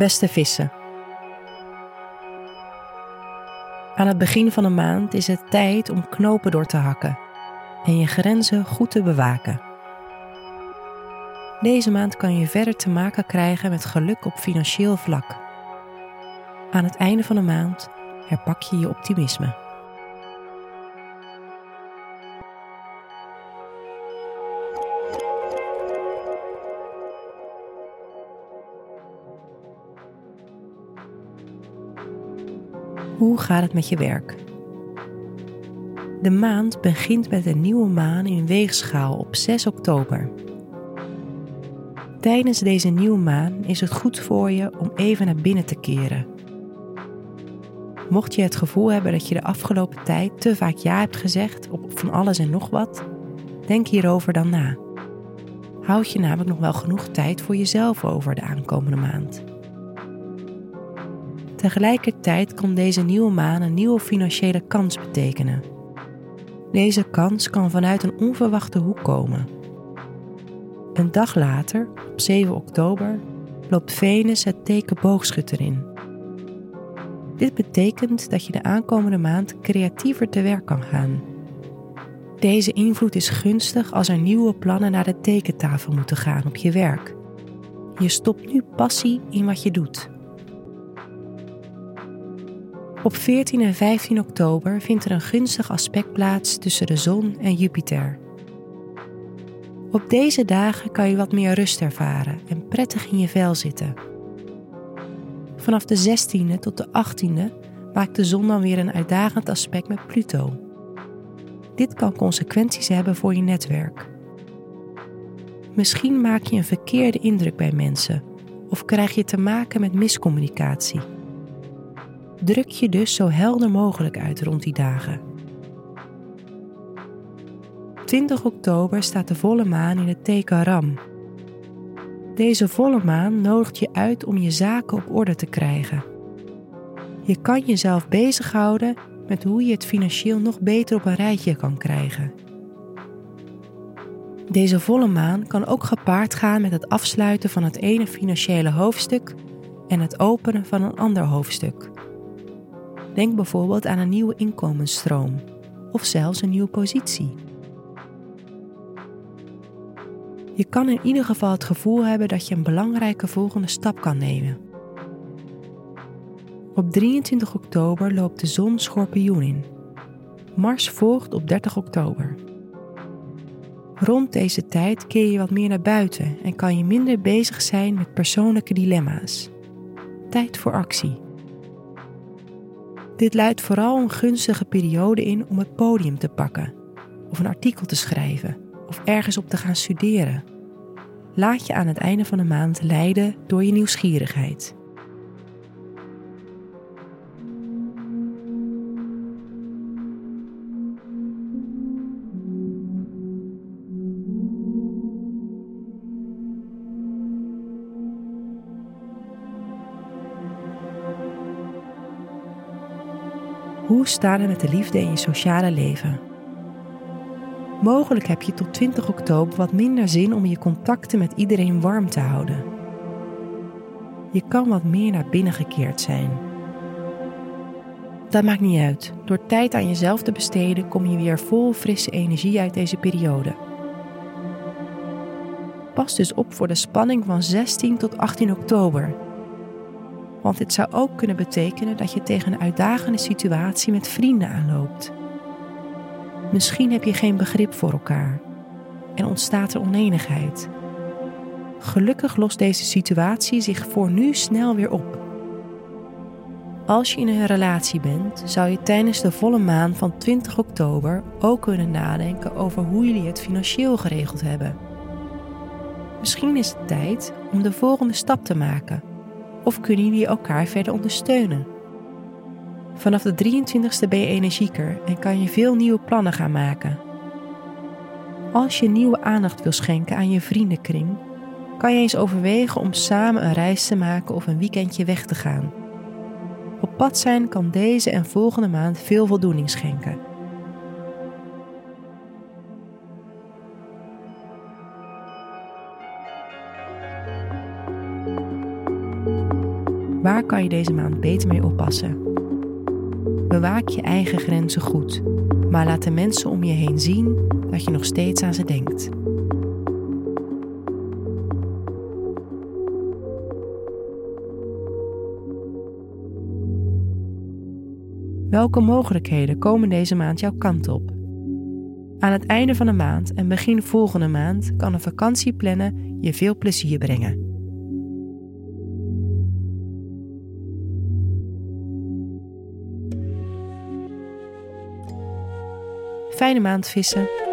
Beste vissen. Aan het begin van de maand is het tijd om knopen door te hakken en je grenzen goed te bewaken. Deze maand kan je verder te maken krijgen met geluk op financieel vlak. Aan het einde van de maand herpak je je optimisme. Hoe gaat het met je werk? De maand begint met een nieuwe maan in weegschaal op 6 oktober. Tijdens deze nieuwe maan is het goed voor je om even naar binnen te keren. Mocht je het gevoel hebben dat je de afgelopen tijd te vaak ja hebt gezegd op van alles en nog wat, denk hierover dan na. Houd je namelijk nog wel genoeg tijd voor jezelf over de aankomende maand. Tegelijkertijd kan deze nieuwe maan een nieuwe financiële kans betekenen. Deze kans kan vanuit een onverwachte hoek komen. Een dag later, op 7 oktober, loopt Venus het teken boogschutter in. Dit betekent dat je de aankomende maand creatiever te werk kan gaan. Deze invloed is gunstig als er nieuwe plannen naar de tekentafel moeten gaan op je werk. Je stopt nu passie in wat je doet. Op 14 en 15 oktober vindt er een gunstig aspect plaats tussen de zon en Jupiter. Op deze dagen kan je wat meer rust ervaren en prettig in je vel zitten. Vanaf de 16e tot de 18e maakt de zon dan weer een uitdagend aspect met Pluto. Dit kan consequenties hebben voor je netwerk. Misschien maak je een verkeerde indruk bij mensen of krijg je te maken met miscommunicatie. Druk je dus zo helder mogelijk uit rond die dagen. 20 oktober staat de volle maan in het teken Ram. Deze volle maan nodigt je uit om je zaken op orde te krijgen. Je kan jezelf bezighouden met hoe je het financieel nog beter op een rijtje kan krijgen. Deze volle maan kan ook gepaard gaan met het afsluiten van het ene financiële hoofdstuk en het openen van een ander hoofdstuk. Denk bijvoorbeeld aan een nieuwe inkomensstroom of zelfs een nieuwe positie. Je kan in ieder geval het gevoel hebben dat je een belangrijke volgende stap kan nemen. Op 23 oktober loopt de zon schorpioen in. Mars volgt op 30 oktober. Rond deze tijd keer je wat meer naar buiten en kan je minder bezig zijn met persoonlijke dilemma's. Tijd voor actie. Dit luidt vooral een gunstige periode in om het podium te pakken, of een artikel te schrijven, of ergens op te gaan studeren. Laat je aan het einde van de maand leiden door je nieuwsgierigheid. Hoe staat het met de liefde in je sociale leven? Mogelijk heb je tot 20 oktober wat minder zin om je contacten met iedereen warm te houden. Je kan wat meer naar binnen gekeerd zijn. Dat maakt niet uit. Door tijd aan jezelf te besteden kom je weer vol frisse energie uit deze periode. Pas dus op voor de spanning van 16 tot 18 oktober want dit zou ook kunnen betekenen dat je tegen een uitdagende situatie met vrienden aanloopt. Misschien heb je geen begrip voor elkaar en ontstaat er oneenigheid. Gelukkig lost deze situatie zich voor nu snel weer op. Als je in een relatie bent, zou je tijdens de volle maan van 20 oktober ook kunnen nadenken over hoe jullie het financieel geregeld hebben. Misschien is het tijd om de volgende stap te maken of kunnen jullie elkaar verder ondersteunen? Vanaf de 23ste ben je energieker en kan je veel nieuwe plannen gaan maken. Als je nieuwe aandacht wil schenken aan je vriendenkring, kan je eens overwegen om samen een reis te maken of een weekendje weg te gaan. Op pad zijn kan deze en volgende maand veel voldoening schenken. Waar kan je deze maand beter mee oppassen? Bewaak je eigen grenzen goed, maar laat de mensen om je heen zien dat je nog steeds aan ze denkt. Welke mogelijkheden komen deze maand jouw kant op? Aan het einde van de maand en begin volgende maand kan een vakantie plannen je veel plezier brengen. Fijne maand vissen.